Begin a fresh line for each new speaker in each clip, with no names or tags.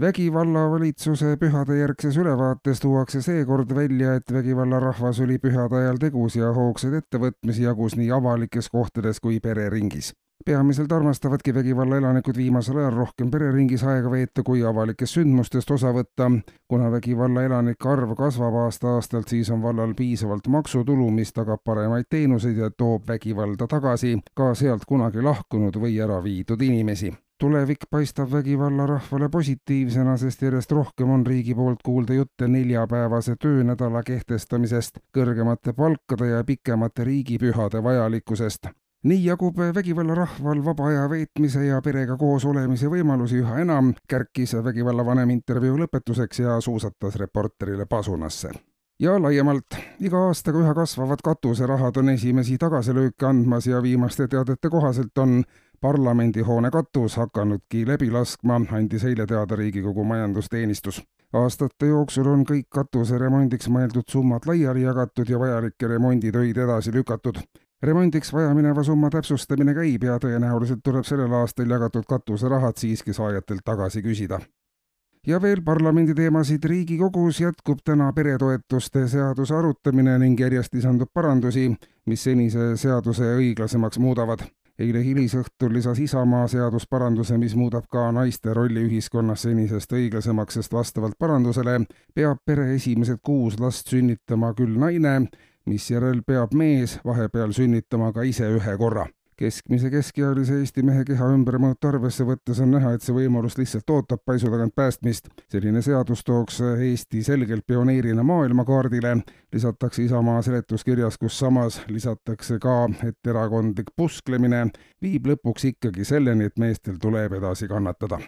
vägivallavalitsuse pühadejärgses ülevaates tuuakse seekord välja, et vägivallarahvas oli pühade ajal tegus ja hoogsaid ettevõtmisi jagus nii avalikes kohtades kui pereringis. peamiselt armastavadki vägivalla elanikud viimasel ajal rohkem pereringis aega veeta kui avalikest sündmustest osa võtta. kuna vägivalla elanike arv kasvab aasta-aastalt, siis on vallal piisavalt maksutulu, mis tagab paremaid teenuseid ja toob vägivalda tagasi ka sealt kunagi lahkunud või ära viidud inimesi tulevik paistab vägivallarahvale positiivsena, sest järjest rohkem on riigi poolt kuulda jutte neljapäevase töönädala kehtestamisest, kõrgemate palkade ja pikemate riigipühade vajalikkusest. nii jagub vägivallarahval vaba aja veetmise ja perega koos olemise võimalusi üha enam, kärkis vägivallavanem intervjuu lõpetuseks ja suusatas reporterile pasunasse ja laiemalt, iga aastaga üha kasvavad katuserahad on esimesi tagasilööke andmas ja viimaste teadete kohaselt on parlamendihoone katus hakanudki läbi laskma, andis eile teada Riigikogu majandusteenistus. aastate jooksul on kõik katuse remondiks mõeldud summad laiali jagatud ja vajalikke remonditöid edasi lükatud. remondiks vajamineva summa täpsustamine käib ja tõenäoliselt tuleb sellel aastal jagatud katuserahad siiski saajatelt tagasi küsida ja veel parlamendi teemasid. riigikogus jätkub täna peretoetuste seaduse arutamine ning järjest lisandub parandusi, mis senise seaduse õiglasemaks muudavad eile hilisõhtul lisas Isamaa seadusparanduse, mis muudab ka naiste rolli ühiskonnas senisest õiglasemaks, sest vastavalt parandusele peab pere esimesed kuus last sünnitama küll naine, misjärel peab mees vahepeal sünnitama ka ise ühe korra keskmise keskealise Eesti mehe keha ümbermõõtu arvesse võttes on näha, et see võimalus lihtsalt ootab paisu tagant päästmist. selline seadus tooks Eesti selgelt pioneerina maailmakaardile, lisatakse Isamaa seletuskirjas, kus samas lisatakse ka, et erakondlik pusklemine viib lõpuks ikkagi selleni, et meestel tuleb edasi kannatada.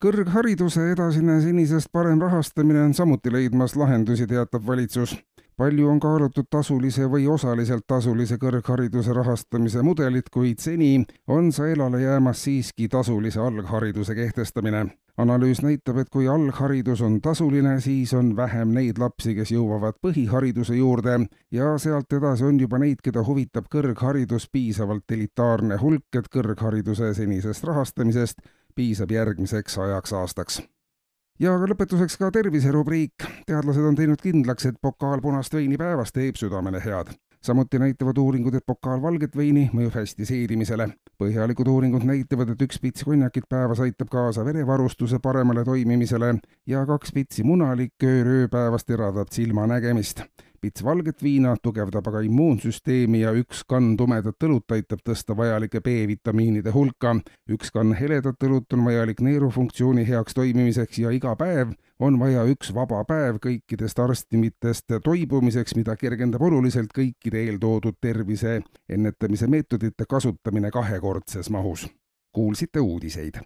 Kõrghariduse edasine senisest parem rahastamine on samuti leidmas lahendusi, teatab valitsus palju on kaalutud tasulise või osaliselt tasulise kõrghariduse rahastamise mudelit, kuid seni on sõelale jäämas siiski tasulise alghariduse kehtestamine. analüüs näitab, et kui algharidus on tasuline, siis on vähem neid lapsi, kes jõuavad põhihariduse juurde ja sealt edasi on juba neid, keda huvitab kõrgharidus piisavalt elitaarne hulk, et kõrghariduse senisest rahastamisest piisab järgmiseks ajaks aastaks ja lõpetuseks ka terviserubriik. teadlased on teinud kindlaks, et pokaal punast veini päevas teeb südamele head. samuti näitavad uuringud, et pokaal valget veini mõjub hästi seedimisele. põhjalikud uuringud näitavad, et üks pits konjakit päevas aitab kaasa verevarustuse paremale toimimisele ja kaks pitsi munaliköör ööpäevas teravdab silmanägemist pits valget viina tugevdab aga immuunsüsteemi ja üks kann tumedat õlut aitab tõsta vajalike B-vitamiinide hulka. üks kann heledat õlut on vajalik neerufunktsiooni heaks toimimiseks ja iga päev on vaja üks vaba päev kõikidest arstimitest toibumiseks, mida kergendab oluliselt kõikide eeltoodud tervise ennetamise meetodite kasutamine kahekordses mahus. kuulsite uudiseid